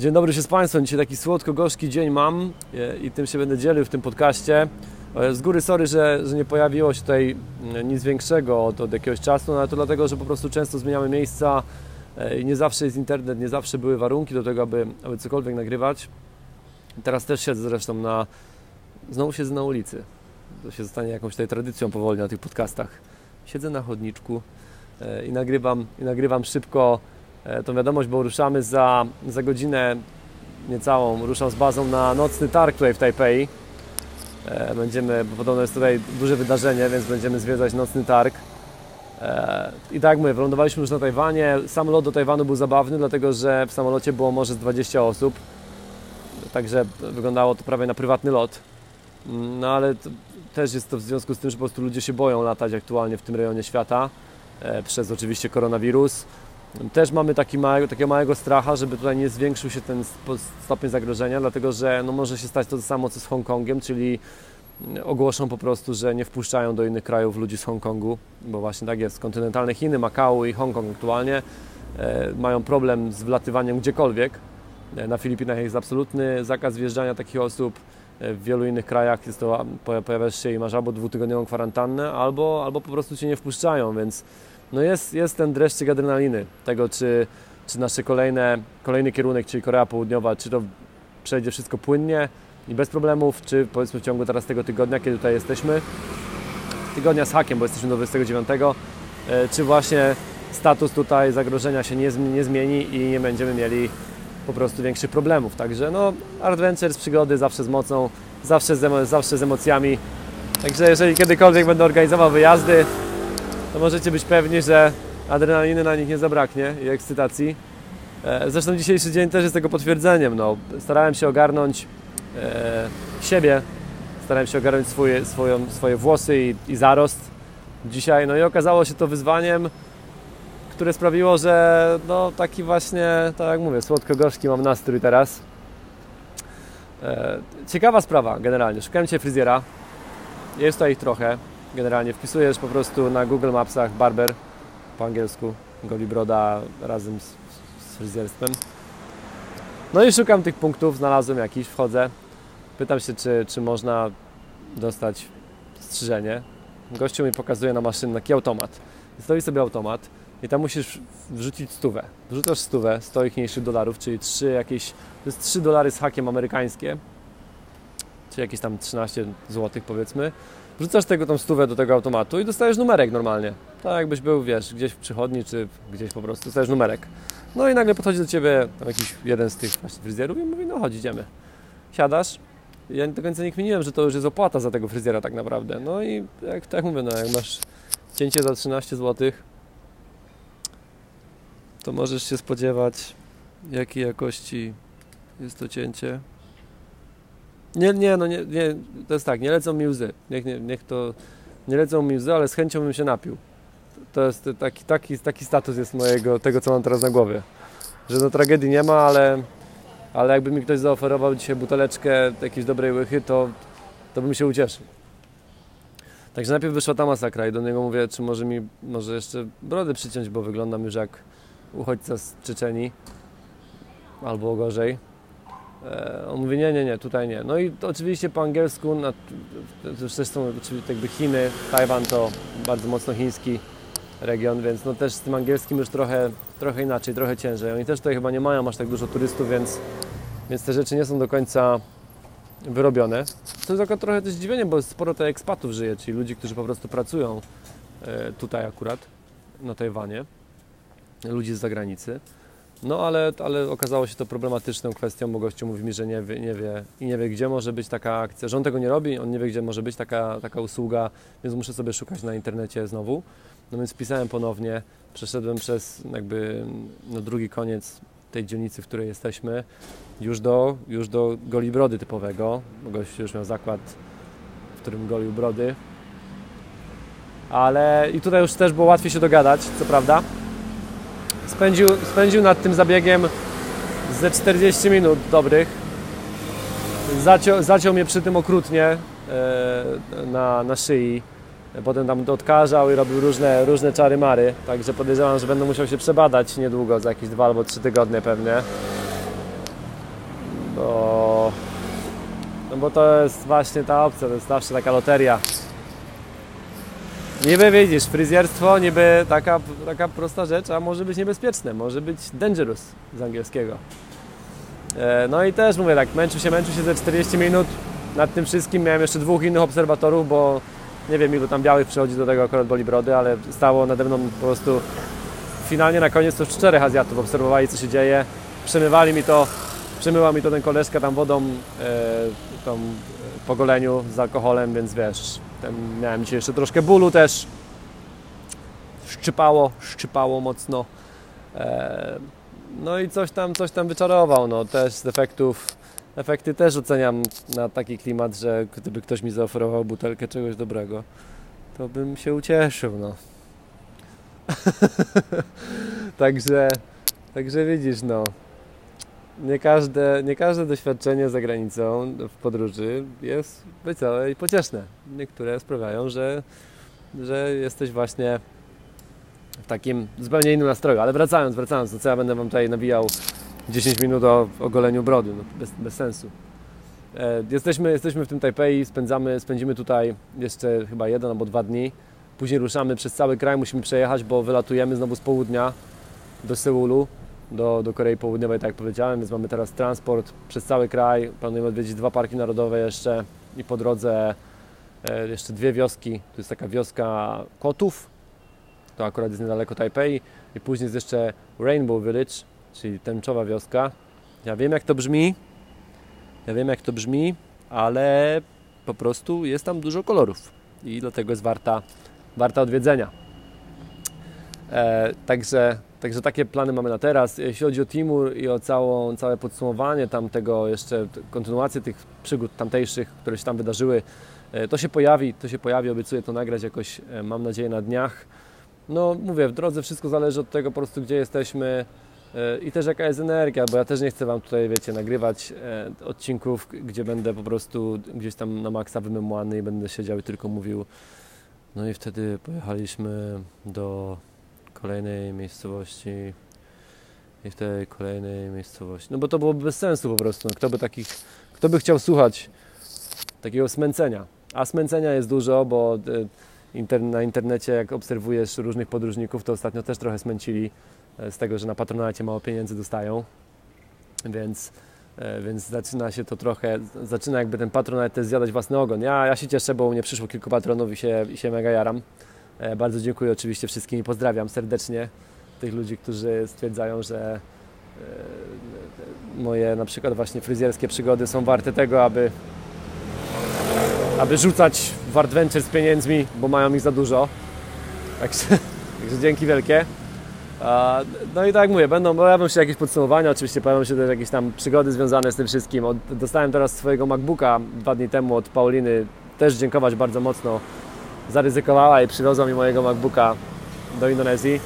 Dzień dobry się z Państwem. Dzisiaj taki słodko-gorzki dzień mam i tym się będę dzielił w tym podcaście. Z góry sorry, że, że nie pojawiło się tutaj nic większego od, od jakiegoś czasu, no ale to dlatego, że po prostu często zmieniamy miejsca i nie zawsze jest internet, nie zawsze były warunki do tego, aby, aby cokolwiek nagrywać. Teraz też siedzę zresztą na... Znowu siedzę na ulicy. To się zostanie jakąś tutaj tradycją powoli na tych podcastach. Siedzę na chodniczku i nagrywam, i nagrywam szybko E, tą wiadomość, bo ruszamy za, za godzinę niecałą, ruszam z bazą na nocny targ tutaj w Tajpei. E, będziemy, bo podobno jest tutaj duże wydarzenie, więc będziemy zwiedzać nocny targ. E, I tak jak mówię, wylądowaliśmy już na Tajwanie. Sam lot do Tajwanu był zabawny, dlatego że w samolocie było może z 20 osób. Także wyglądało to prawie na prywatny lot. No ale też jest to w związku z tym, że po prostu ludzie się boją latać aktualnie w tym rejonie świata. Przez oczywiście koronawirus. Też mamy taki mały, takiego małego stracha, żeby tutaj nie zwiększył się ten stopień zagrożenia, dlatego że no może się stać to samo co z Hongkongiem, czyli ogłoszą po prostu, że nie wpuszczają do innych krajów ludzi z Hongkongu, bo właśnie tak jest. Kontynentalne Chiny, Makao i Hongkong aktualnie e, mają problem z wlatywaniem gdziekolwiek. E, na Filipinach jest absolutny zakaz wjeżdżania takich osób. E, w wielu innych krajach jest to, pojawiasz się i masz albo dwutygodniową kwarantannę, albo, albo po prostu Cię nie wpuszczają, więc no jest, jest ten dreszczyk adrenaliny tego, czy, czy nasze kolejne, kolejny kierunek, czyli Korea Południowa, czy to przejdzie wszystko płynnie i bez problemów, czy powiedzmy w ciągu teraz tego tygodnia, kiedy tutaj jesteśmy, tygodnia z hakiem, bo jesteśmy do 29, e, czy właśnie status tutaj zagrożenia się nie, nie zmieni i nie będziemy mieli po prostu większych problemów. Także no, adventures, przygody zawsze z mocą, zawsze z, zawsze z emocjami. Także jeżeli kiedykolwiek będę organizował wyjazdy, to możecie być pewni, że adrenaliny na nich nie zabraknie i ekscytacji. E, zresztą dzisiejszy dzień też jest tego potwierdzeniem. No, starałem się ogarnąć e, siebie, starałem się ogarnąć swoje, swoją, swoje włosy i, i zarost dzisiaj. No i okazało się to wyzwaniem, które sprawiło, że no taki właśnie, tak jak mówię, słodko-gorzki mam nastrój teraz. E, ciekawa sprawa generalnie. Szukałem dzisiaj fryzjera. Jest tutaj ich trochę generalnie wpisujesz po prostu na Google Mapsach barber po angielsku, goli broda razem z, z fryzjerstwem. No i szukam tych punktów, znalazłem jakiś, wchodzę, pytam się, czy, czy można dostać strzyżenie. Gościu mi pokazuje na maszynę taki automat. Stoi sobie automat i tam musisz wrzucić stówę. Wrzucasz stówę, 100 ichniejszych dolarów, czyli 3 jakieś, to jest 3 dolary z hakiem amerykańskie, czy jakieś tam 13 zł powiedzmy Wrzucasz tego tą stówę do tego automatu i dostajesz numerek normalnie. Tak jakbyś był, wiesz, gdzieś w przychodni, czy gdzieś po prostu dostajesz numerek. No i nagle podchodzi do Ciebie jakiś jeden z tych właśnie fryzjerów i mówi, no chodź, idziemy. Siadasz. Ja do końca nie kminiłem, że to już jest opłata za tego fryzjera tak naprawdę. No i jak tak mówię, no jak masz cięcie za 13 zł, to możesz się spodziewać jakiej jakości jest to cięcie. Nie, nie, no nie, nie, to jest tak, nie lecą mi łzy. Niech, nie, niech to, nie lecą mi łzy, ale z chęcią bym się napił. To jest taki, taki, taki status jest mojego, tego co mam teraz na głowie. Że no tragedii nie ma, ale, ale jakby mi ktoś zaoferował dzisiaj buteleczkę jakiejś dobrej łychy, to, to bym się ucieszył. Także najpierw wyszła ta masakra i do niego mówię, czy może mi, może jeszcze brody przyciąć, bo wyglądam już jak uchodźca z Czeczeni albo gorzej. E, on mówi, nie, nie, nie, tutaj nie. No i oczywiście po angielsku, na, zresztą jakby Chiny, Tajwan to bardzo mocno chiński region, więc no też z tym angielskim już trochę, trochę inaczej, trochę ciężej. Oni też tutaj chyba nie mają aż tak dużo turystów, więc, więc te rzeczy nie są do końca wyrobione. To jest akurat trochę też zdziwienie, bo sporo tutaj ekspatów żyje, czyli ludzi, którzy po prostu pracują e, tutaj akurat, na Tajwanie, ludzi z zagranicy. No ale, ale okazało się to problematyczną kwestią, bo gościu mówi mi, że nie wie, nie wie i nie wie, gdzie może być taka akcja, że on tego nie robi, on nie wie, gdzie może być taka, taka usługa, więc muszę sobie szukać na internecie znowu. No więc pisałem ponownie, przeszedłem przez jakby no, drugi koniec tej dzielnicy, w której jesteśmy, już do, już do goli brody typowego, bo już miał zakład, w którym golił brody. Ale i tutaj już też było łatwiej się dogadać, co prawda spędził, spędził nad tym zabiegiem ze 40 minut dobrych. Zaciął, zaciął mnie przy tym okrutnie e, na, na szyi. Potem tam odkażał i robił różne, różne czary mary. Także podejrzewam, że będę musiał się przebadać niedługo, za jakieś dwa albo trzy tygodnie pewnie. Bo, no bo to jest właśnie ta opcja, to jest zawsze taka loteria. Niby widzisz, fryzjerstwo niby taka, taka prosta rzecz, a może być niebezpieczne, może być dangerous z angielskiego. E, no i też mówię tak, męczył się, męczył się ze 40 minut nad tym wszystkim. Miałem jeszcze dwóch innych obserwatorów, bo nie wiem ilu tam białych przychodzi do tego akurat boli brody, ale stało nade mną po prostu finalnie na koniec to czterech Azjatów obserwowali co się dzieje. Przemywali mi to, przemyła mi to ten koleżka tam wodą e, tą, po goleniu z alkoholem, więc wiesz, ten, miałem dzisiaj jeszcze troszkę bólu też. Szczypało, szczypało mocno. E, no i coś tam, coś tam wyczarował, no też z efekty też oceniam na taki klimat, że gdyby ktoś mi zaoferował butelkę czegoś dobrego, to bym się ucieszył, no. także, także widzisz, no. Nie każde, nie każde doświadczenie za granicą w podróży jest wesołe i pocieszne. Niektóre sprawiają, że, że jesteś właśnie w takim zupełnie innym nastroju. Ale wracając, wracając, to co ja będę Wam tutaj nawijał 10 minut o ogoleniu brody, no, bez, bez sensu. E, jesteśmy, jesteśmy w tym Tajpei, spędzamy, spędzimy tutaj jeszcze chyba jeden albo dwa dni. Później ruszamy przez cały kraj, musimy przejechać, bo wylatujemy znowu z południa do Seulu, do, do Korei Południowej, tak jak powiedziałem, więc mamy teraz transport przez cały kraj. Planujemy odwiedzić dwa parki narodowe jeszcze i po drodze e, jeszcze dwie wioski. Tu jest taka wioska kotów, to akurat jest niedaleko Tajpei i później jest jeszcze Rainbow Village, czyli tęczowa wioska. Ja wiem jak to brzmi, ja wiem jak to brzmi, ale po prostu jest tam dużo kolorów i dlatego jest warta, warta odwiedzenia. E, także, także takie plany mamy na teraz. Jeśli chodzi o Timur i o całą, całe podsumowanie tamtego, jeszcze kontynuację tych przygód tamtejszych, które się tam wydarzyły, e, to się pojawi, to się pojawi, obiecuję to nagrać jakoś, e, mam nadzieję, na dniach. No mówię, w drodze wszystko zależy od tego po prostu, gdzie jesteśmy, E, i też jaka jest energia, bo ja też nie chcę Wam tutaj, wiecie, nagrywać odcinków, gdzie będę po prostu gdzieś tam na maksa wymemłany i będę siedział i tylko mówił. No i wtedy pojechaliśmy do kolejnej miejscowości i w tej kolejnej miejscowości. No bo to byłoby bez sensu po prostu. No, kto by takich, kto by chciał słuchać takiego smęcenia? A smęcenia jest dużo, bo e, na internecie jak obserwujesz różnych podróżników, to ostatnio też trochę smęcili z tego, że na patronacie mało pieniędzy dostają, więc, e, więc zaczyna się to trochę, zaczyna jakby ten patronat też zjadać własny ogon. Ja, ja się cieszę, bo u mnie przyszło kilku patronów i się, i się mega jaram. E, bardzo dziękuję oczywiście wszystkim i pozdrawiam serdecznie tych ludzi, którzy stwierdzają, że e, moje na przykład właśnie fryzjerskie przygody są warte tego, aby, aby rzucać w Adventure z pieniędzmi, bo mają ich za dużo. Także, także dzięki wielkie. No i tak jak mówię, będą, pojawią się jakieś podsumowania, oczywiście pojawią się też jakieś tam przygody związane z tym wszystkim. dostałem teraz swojego MacBooka dwa dni temu od Pauliny, też dziękować bardzo mocno. Zaryzykowała i przywiozła mi mojego MacBooka do Indonezji.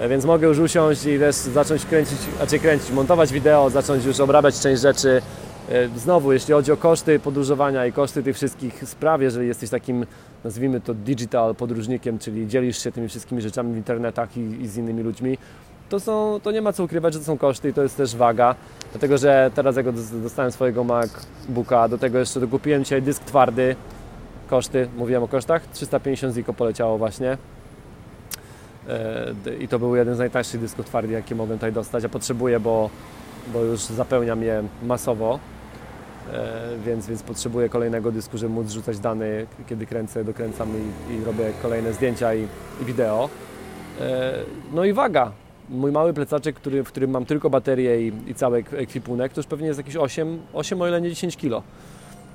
E, więc mogę już usiąść i też zacząć kręcić, znaczy kręcić, montować wideo, zacząć już obrabiać część rzeczy. E, znowu, jeśli chodzi o koszty podróżowania i koszty tych wszystkich spraw, jeżeli jesteś takim nazwijmy to digital podróżnikiem, czyli dzielisz się tymi wszystkimi rzeczami w internetach i, i z innymi ludźmi, to, są, to nie ma co ukrywać, że to są koszty i to jest też waga, dlatego że teraz jak dostałem swojego MacBooka, do tego jeszcze dokupiłem dzisiaj dysk twardy, koszty, mówiłem o kosztach, 350 ziko poleciało właśnie e, i to był jeden z najtańszych dysków twardych, jakie mogłem tutaj dostać, a potrzebuję, bo, bo już zapełniam je masowo E, więc, więc potrzebuję kolejnego dysku, żeby móc rzucać dane, kiedy kręcę, dokręcam i, i robię kolejne zdjęcia i, i wideo. E, no i waga. Mój mały plecaczek, który, w którym mam tylko baterię i, i cały ekwipunek, to już pewnie jest jakieś 8, 8 o ile nie 10 kg.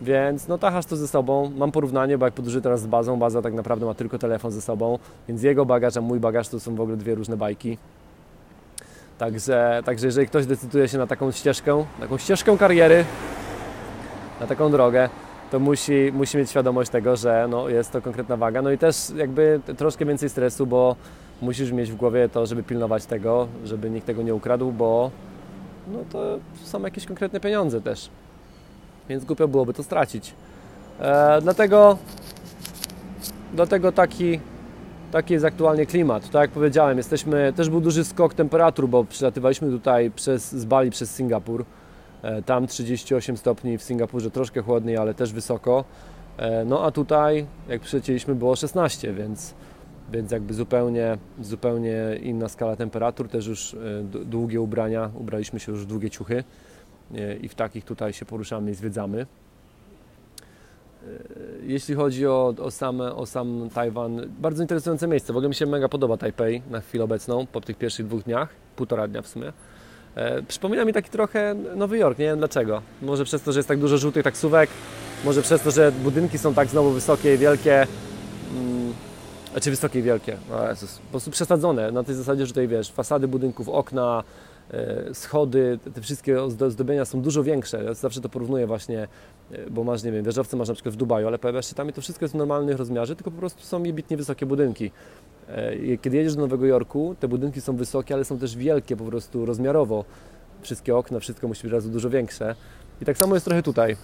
Więc no tachasz to ze sobą. Mam porównanie, bo jak podróżuję teraz z bazą, baza tak naprawdę ma tylko telefon ze sobą, więc jego bagaż, a mój bagaż to są w ogóle dwie różne bajki. Także, także jeżeli ktoś decyduje się na taką ścieżkę, taką ścieżkę kariery, na taką drogę, to musi, musi mieć świadomość tego, że no, jest to konkretna waga. No i też jakby troszkę więcej stresu, bo musisz mieć w głowie to, żeby pilnować tego, żeby nikt tego nie ukradł, bo no to są jakieś konkretne pieniądze też. Więc głupio byłoby to stracić. E, dlatego, dlatego taki, taki jest aktualnie klimat. Tak jak powiedziałem, jesteśmy, też był duży skok temperatur, bo przylatywaliśmy tutaj przez, z Bali przez Singapur E, tam 38 stopni, w Singapurze troszkę chłodniej, ale też wysoko. E, no a tutaj, jak przylecieliśmy, było 16, więc, więc jakby zupełnie, zupełnie inna skala temperatur, też już e, długie ubrania, ubraliśmy się już w długie ciuchy i w takich tutaj się poruszamy i zwiedzamy. Jeśli chodzi o, o, same, o sam Tajwan, bardzo interesujące miejsce. W ogóle mi się mega podoba Tajpej na chwilę obecną, po tych pierwszych dwóch dniach, półtora dnia w sumie. E, przypomina mi taki trochę Nowy Jork, nie wiem dlaczego. Może przez to, że jest tak dużo żółtych taksówek, może przez to, że budynki są tak znowu wysokie i wielkie. Hmm, znaczy wysokie i wielkie, o Jezus, po prostu przesadzone na tej zasadzie, że tutaj wiesz, fasady budynków, okna, e, schody, te wszystkie ozdobienia są dużo większe. Ja zawsze to porównuję właśnie, e, bo masz, nie wiem, wieżowce masz na przykład w Dubaju, ale pojawiasz się tam i to wszystko jest w normalnych rozmiarze, tylko po prostu są jebitnie wysokie budynki. E, kiedy jedziesz do Nowego Jorku, te budynki są wysokie, ale są też wielkie po prostu rozmiarowo. Wszystkie okna, wszystko musi być razu dużo większe. I tak samo jest trochę tutaj.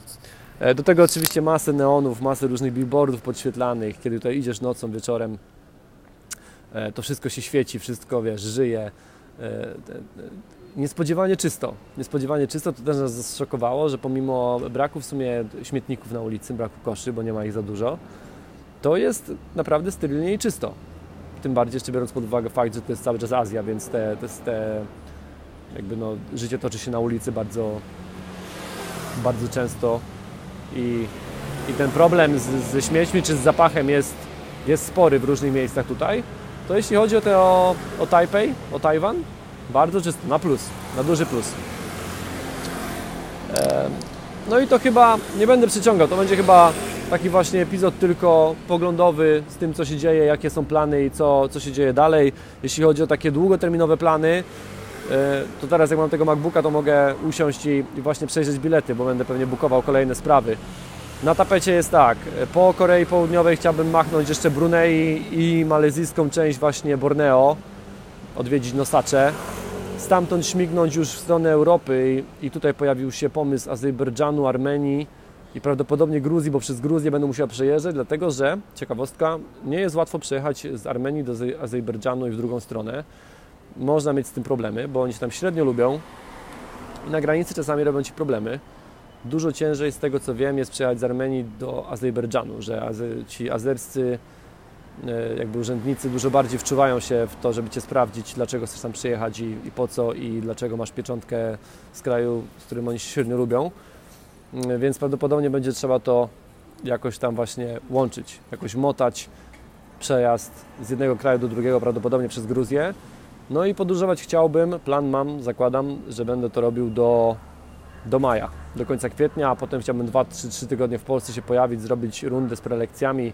E, do tego oczywiście masę neonów, masę różnych billboardów podświetlanych. Kiedy tutaj idziesz nocą, wieczorem, e, to wszystko się świeci, wszystko, wiesz, żyje. Niespodziewanie czysto. Niespodziewanie czysto, to też nas zaszokowało, że pomimo braku w sumie śmietników na ulicy, braku koszy, bo nie ma ich za dużo, to jest naprawdę sterylnie i czysto. Tym bardziej jeszcze biorąc pod uwagę fakt, że to jest cały czas Azja, więc te, te, te jakby no, życie toczy się na ulicy bardzo, bardzo często i, i ten problem z, ze śmiećmi czy z zapachem jest, jest spory w różnych miejscach tutaj. To jeśli chodzi o, te, o, o Taipei, o Tajwan, bardzo czysto, na plus, na duży plus. No i to chyba, nie będę przyciągał, to będzie chyba taki właśnie epizod tylko poglądowy z tym, co się dzieje, jakie są plany i co, co się dzieje dalej. Jeśli chodzi o takie długoterminowe plany, e, to teraz jak mam tego MacBooka, to mogę usiąść i, i właśnie przejrzeć bilety, bo będę pewnie bukował kolejne sprawy. Na tapecie jest tak, po Korei Południowej chciałbym machnąć jeszcze Brunei i malezyjską część właśnie Borneo, odwiedzić Nosacze, stamtąd śmignąć już w stronę Europy i, tutaj pojawił się pomysł Azerbejdżanu, Armenii, i prawdopodobnie Gruzji, bo przez Gruzję będę musiał przejeżdżać, dlatego że, ciekawostka, nie jest łatwo przejechać z Armenii do Azerbejdżanu i w drugą stronę. Można mieć z tym problemy, bo oni się tam średnio lubią i na granicy czasami robią Ci problemy. Dużo ciężej z tego co wiem jest przejechać z Armenii do Azerbejdżanu, że ci azerscy e, jakby urzędnicy dużo bardziej wczuwają się w to, żeby Cię sprawdzić, dlaczego chcesz tam przyjechać i, i po co i dlaczego masz pieczątkę z kraju, z którym oni się średnio lubią. Mm, więc prawdopodobnie będzie trzeba to jakoś tam właśnie łączyć, jakoś motać przejazd z jednego kraju do drugiego, prawdopodobnie przez Gruzję. No i podróżować chciałbym, plan mam, zakładam, że będę to robił do, do maja, do końca kwietnia, a potem chciałbym 2-3 tygodnie w Polsce się pojawić, zrobić rundę z prelekcjami,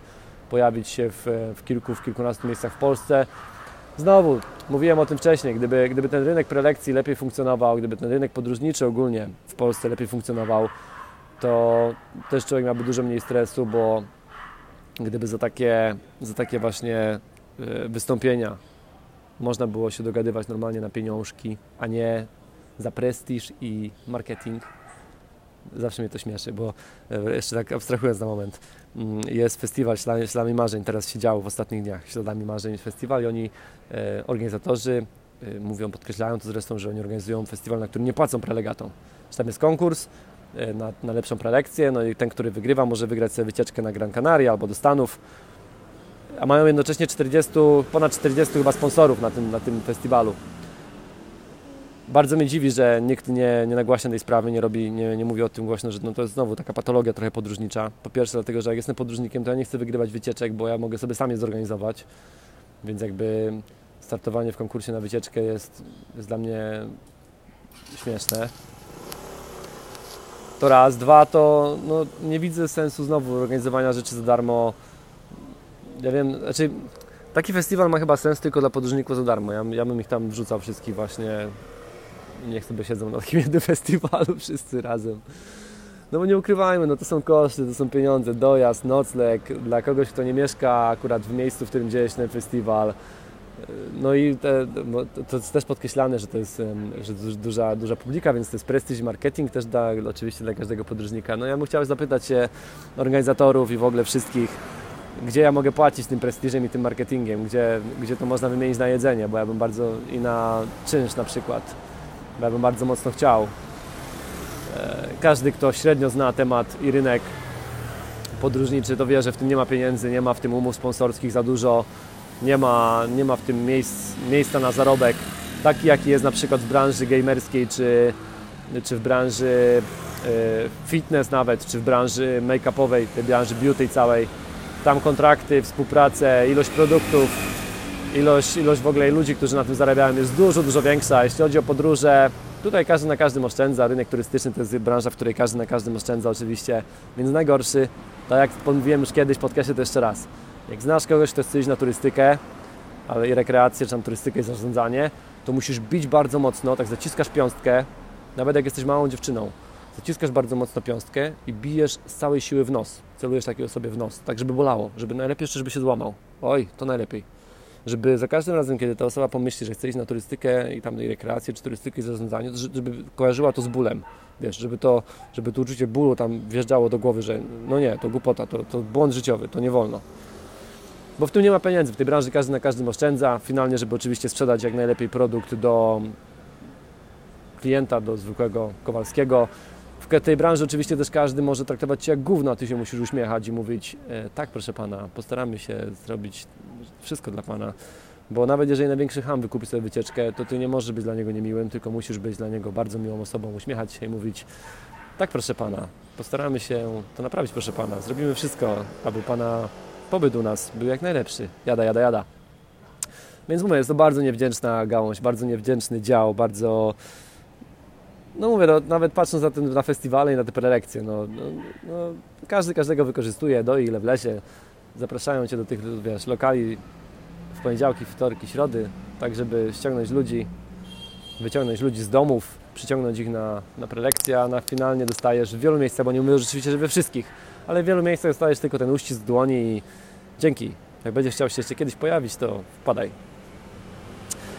pojawić się w, w kilku, w kilkunastu miejscach w Polsce. Znowu, mówiłem o tym wcześniej, gdyby, gdyby ten rynek prelekcji lepiej funkcjonował, gdyby ten rynek podróżniczy ogólnie w Polsce lepiej funkcjonował, to też człowiek miałby dużo mniej stresu, bo gdyby za takie, za takie właśnie e, wystąpienia można było się dogadywać normalnie na pieniążki, a nie za prestiż i marketing. Zawsze mnie to śmieszy, bo e, jeszcze tak abstrahując na moment, mm, jest festiwal Śladami Marzeń, teraz się działo w ostatnich dniach, Śladami Marzeń festiwal i oni, e, organizatorzy, mówią, podkreślają to zresztą, że oni organizują festiwal, na którym nie płacą prelegatom. Tam jest konkurs, E, na, na lepszą prelekcję, no i ten, który wygrywa, może wygrać sobie wycieczkę na Gran Canaria albo do Stanów. A mają jednocześnie 40, ponad 40 chyba sponsorów na tym, na tym festiwalu. Bardzo mnie dziwi, że nikt nie, nie nagłaśnia tej sprawy, nie, robi, nie, nie mówi o tym głośno, że no to jest znowu taka patologia trochę podróżnicza. Po pierwsze dlatego, że jak jestem podróżnikiem, to ja nie chcę wygrywać wycieczek, bo ja mogę sobie sam je zorganizować. Więc jakby startowanie w konkursie na wycieczkę jest, jest dla mnie śmieszne. To raz. Dwa, to no, nie widzę sensu znowu organizowania rzeczy za darmo. Ja wiem, znaczy taki festiwal ma chyba sens tylko dla podróżników za darmo. Ja, ja bym ich tam wrzucał wszystkich właśnie. Niech sobie siedzą na takim jednym festiwalu wszyscy razem. No bo nie ukrywajmy, no to są koszty, to są pieniądze, dojazd, nocleg. Dla kogoś, kto nie mieszka akurat w miejscu, w którym dzieje się ten festiwal. No i te, to jest też podkreślane, że to jest że duża, duża publika, więc to jest prestiż marketing też da, oczywiście dla każdego podróżnika. No ja bym chciał zapytać się organizatorów i w ogóle wszystkich, gdzie ja mogę płacić tym prestiżem i tym marketingiem, gdzie, gdzie to można wymienić na jedzenie, bo ja bym bardzo i na czynsz na przykład, bo ja bym bardzo mocno chciał. każdy, kto średnio zna temat i rynek podróżniczy, to wie, że w tym nie ma pieniędzy, nie ma w tym umów sponsorskich za dużo, nie ma, nie ma w tym miejsc, miejsca na zarobek, taki jaki jest na przykład w branży gamerskiej, czy, czy w branży e, fitness nawet, czy w branży make-upowej, tej branży beauty całej. Tam kontrakty, współpracę, ilość produktów, ilość, ilość w ogóle ludzi, którzy na tym zarabiają jest dużo, dużo większa. Jeśli chodzi o podróże, tutaj każdy na każdym oszczędza. Rynek turystyczny to jest branża, w której każdy na każdym oszczędza oczywiście, więc najgorszy, tak jak mówiłem już kiedyś, podkreślę to jeszcze raz. Jak znasz kogoś, kto chce iść na turystykę, ale i rekreację, czy tam turystykę i zarządzanie, to musisz bić bardzo mocno, tak zaciskasz piąstkę, nawet jak jesteś małą dziewczyną, zaciskasz bardzo mocno piąstkę i bijesz z całej siły w nos. Celujesz takiej osobie w nos, tak żeby bolało, żeby najlepiej jeszcze, żeby się złamał. Oj, to najlepiej. Żeby za każdym razem, kiedy ta osoba pomyśli, że chce iść na turystykę i tam rekreację, czy turystykę i zarządzanie, żeby kojarzyła to z bólem. Wiesz, żeby to, żeby to uczucie bólu tam wjeżdżało do głowy, że no nie, to głupota, to, to błąd życiowy, to nie wolno bo w tym nie ma pieniędzy. W tej branży każdy na każdym oszczędza. Finalnie, żeby oczywiście sprzedać jak najlepiej produkt do klienta, do zwykłego Kowalskiego. W tej branży oczywiście też każdy może traktować Cię jak gówno, a Ty się musisz uśmiechać i mówić e, tak proszę Pana, postaramy się zrobić wszystko dla Pana. Bo nawet jeżeli największy ham wykupi sobie wycieczkę, to Ty nie możesz być dla niego niemiłym, tylko musisz być dla niego bardzo miłą osobą, uśmiechać się i mówić tak proszę Pana, postaramy się to naprawić proszę Pana, zrobimy wszystko, aby Pana pobyt u nas był jak najlepszy. Jada, jada, jada. Więc mówię, jest to bardzo niewdzięczna gałąź, bardzo niewdzięczny dział, bardzo... No mówię, no, nawet patrząc na, ten, na festiwale i na te prelekcje, no, no, no, każdy każdego wykorzystuje, do ile w lesie. Zapraszają Cię do tych, wiesz, lokali w poniedziałki, wtorki, środy, tak żeby ściągnąć ludzi, wyciągnąć ludzi z domów, przyciągnąć ich na, na prelekcję, a na finalnie dostajesz w wielu miejscach, bo nie mówię rzeczywiście, że we wszystkich, ale w wielu miejscach dostajesz tylko ten uścisk dłoni i dzięki. Jak będziesz chciał się jeszcze kiedyś pojawić, to wpadaj.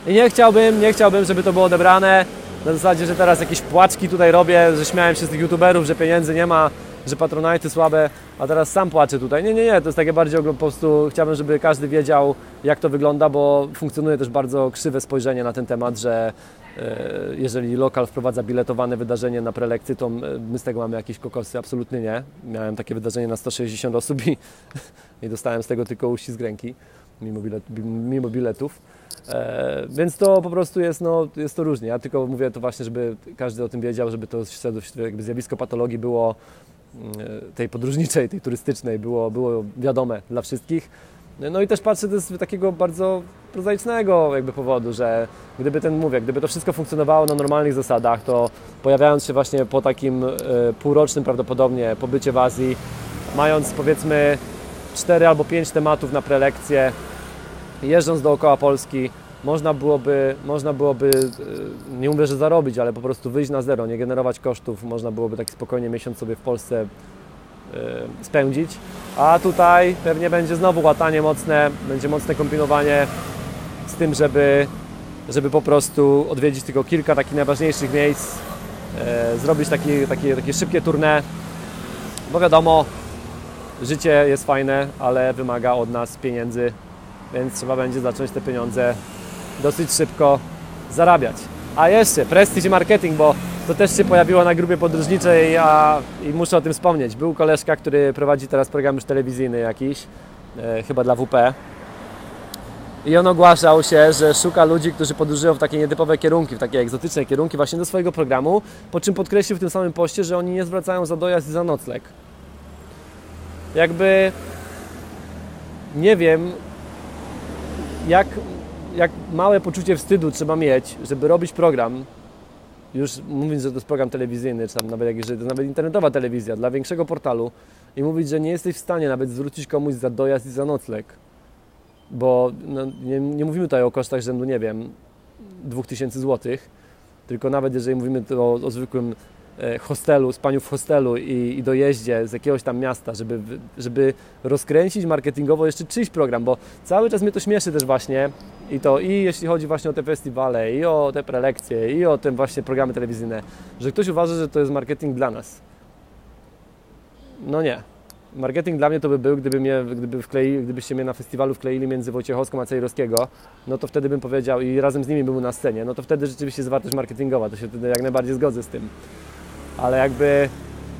I nie chciałbym, nie chciałbym, żeby to było odebrane na zasadzie, że teraz jakieś płaczki tutaj robię, że śmiałem się z tych youtuberów, że pieniędzy nie ma, że patronajty słabe, a teraz sam płaczę tutaj. Nie, nie, nie, to jest takie bardziej po prostu chciałbym, żeby każdy wiedział, jak to wygląda, bo funkcjonuje też bardzo krzywe spojrzenie na ten temat, że E, jeżeli lokal wprowadza biletowane wydarzenie na prelekcje, to my z tego mamy jakieś kokosy? Absolutnie nie. Miałem takie wydarzenie na 160 osób i, i dostałem z tego tylko uścisk ręki, mimo, bilet, mimo biletów. E, więc to po prostu jest, no, jest to różnie. Ja tylko mówię to właśnie, żeby każdy o tym wiedział, żeby to jakby zjawisko patologii było tej podróżniczej, tej turystycznej było, było wiadome dla wszystkich. No i też patrzę to z takiego bardzo prozaicznego jakby powodu, że gdyby ten, mówię, gdyby to wszystko funkcjonowało na normalnych zasadach, to pojawiając się właśnie po takim e, półrocznym prawdopodobnie pobycie w Azji, mając powiedzmy 4 albo 5 tematów na prelekcję, jeżdżąc dookoła Polski, można byłoby, można byłoby, e, nie mówię, że zarobić, ale po prostu wyjść na zero, nie generować kosztów, można byłoby tak spokojnie miesiąc sobie w Polsce Y, spędzić. A tutaj pewnie będzie znowu łatanie mocne, będzie mocne kombinowanie z tym, żeby, żeby po prostu odwiedzić tylko kilka takich najważniejszych miejsc, y, zrobić takie, takie, takie szybkie tournée, bo wiadomo, życie jest fajne, ale wymaga od nas pieniędzy, więc trzeba będzie zacząć te pieniądze dosyć szybko zarabiać. A jeszcze, prestige marketing, bo to też się pojawiło na grupie podróżniczej a, i muszę o tym wspomnieć. Był koleżka, który prowadzi teraz program już telewizyjny jakiś, e, chyba dla WP. I on ogłaszał się, że szuka ludzi, którzy podróżują w takie nietypowe kierunki, w takie egzotyczne kierunki właśnie do swojego programu, po czym podkreślił w tym samym poście, że oni nie zwracają za dojazd i za nocleg. Jakby nie wiem, jak, jak małe poczucie wstydu trzeba mieć, żeby robić program, już mówiąc, że to jest program telewizyjny, czy tam nawet jak jeżeli to nawet internetowa telewizja dla większego portalu i mówić, że nie jesteś w stanie nawet zwrócić komuś za dojazd i za nocleg. Bo no, nie, nie, mówimy tutaj o kosztach rzędu, nie wiem, 2000 zł, tylko nawet jeżeli mówimy o, o zwykłym hostelu, spaniu w hostelu i, i dojeździe z jakiegoś tam miasta, żeby, żeby rozkręcić marketingowo jeszcze czyjś program, bo cały czas mnie to śmieszy też właśnie i to i jeśli chodzi właśnie o te festiwale, i o te prelekcje, i o te właśnie programy telewizyjne, że ktoś uważa, że to jest marketing dla nas. No nie. Marketing dla mnie to by był, gdyby mnie, gdyby wklei, gdybyście mnie na festiwalu wkleili między Wojciechowską a Cejrowskiego, no to wtedy bym powiedział i razem z nimi bym na scenie, no to wtedy rzeczywiście jest wartość marketingowa, to się wtedy jak najbardziej zgodzę z tym ale jakby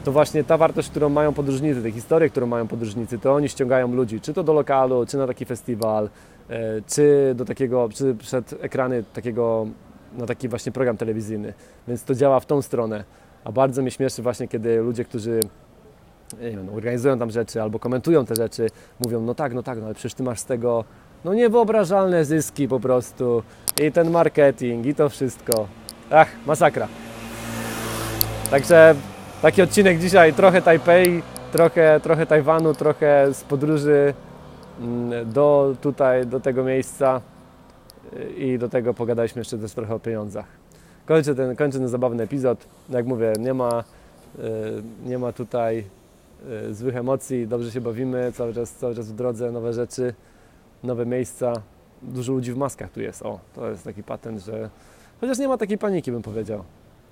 to właśnie ta wartość, którą mają podróżnicy, te historie, którą mają podróżnicy, to oni ściągają ludzi, czy to do lokalu, czy na taki festiwal, e, czy do takiego, czy przed ekrany takiego, na taki właśnie program telewizyjny. Więc to działa w tą stronę. A bardzo mnie śmieszy właśnie, kiedy ludzie, którzy wiem, organizują tam rzeczy albo komentują te rzeczy, mówią, no tak, no tak, no ale przecież ty masz z tego no niewyobrażalne zyski po prostu i ten marketing i to wszystko. Ach, masakra. Także taki odcinek dzisiaj, trochę Tajpej, trochę, trochę Tajwanu, trochę z podróży mm, do tutaj, do tego miejsca i do tego pogadaliśmy jeszcze też trochę o pieniądzach. Kończę ten, kończę ten zabawny epizod. Jak mówię, nie ma, y, nie ma tutaj y, złych emocji, dobrze się bawimy, cały czas, cały czas w drodze, nowe rzeczy, nowe miejsca. Dużo ludzi w maskach tu jest. O, to jest taki patent, że chociaż nie ma takiej paniki, bym powiedział.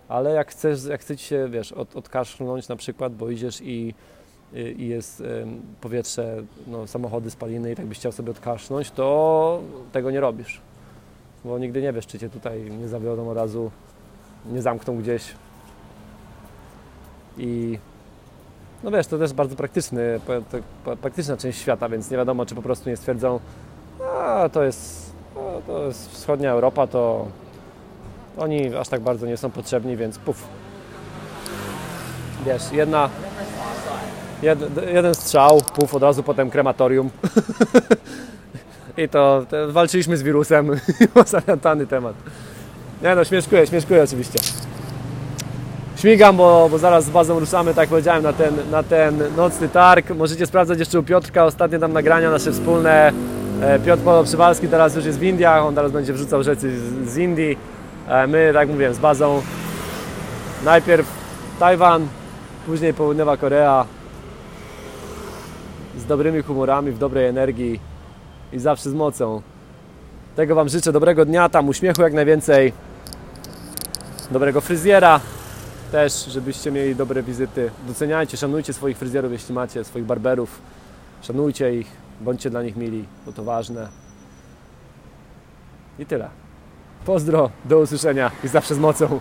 Ale jak chcesz, jak chcesz się, wiesz, od, odkaszlnąć na przykład, bo idziesz i, i jest powietrze, no, samochody spaliny i tak byś chciał sobie odkasznąć, to tego nie robisz. Bo nigdy nie wiesz, czy cię tutaj nie zawiodą od razu, nie zamkną gdzieś. I no wiesz, to też bardzo praktyczny, praktyczna część świata, więc nie wiadomo, czy po prostu nie stwierdzą, a to jest, to jest wschodnia Europa, to oni aż tak bardzo nie są potrzebni, więc puf. Wiesz, jedna, jed, jeden strzał, puf, od razu potem krematorium. I to, to, walczyliśmy z wirusem. Zamiatany temat. Nie no, śmieszkuję, śmieszkuję oczywiście. Śmigam, bo, bo zaraz z bazą ruszamy, tak jak powiedziałem, na ten, na ten nocny targ. Możecie sprawdzać jeszcze u Piotrka ostatnie tam nagrania nasze wspólne. E, Piotr Polo Przywalski teraz już jest w Indiach, on teraz będzie wrzucał rzeczy z, z Indii. E, my, tak mówiłem, z bazą najpierw Tajwan, później Południowa Korea z dobrymi humorami, w dobrej energii i zawsze z mocą. Tego Wam życzę, dobrego dnia, tam uśmiechu jak najwięcej, dobrego fryzjera też, żebyście mieli dobre wizyty. Doceniajcie, szanujcie swoich fryzjerów, jeśli macie, swoich barberów. Szanujcie ich, bądźcie dla nich mili, bo to ważne. I tyle. Pozdro, do usłyszenia i zawsze z mocą.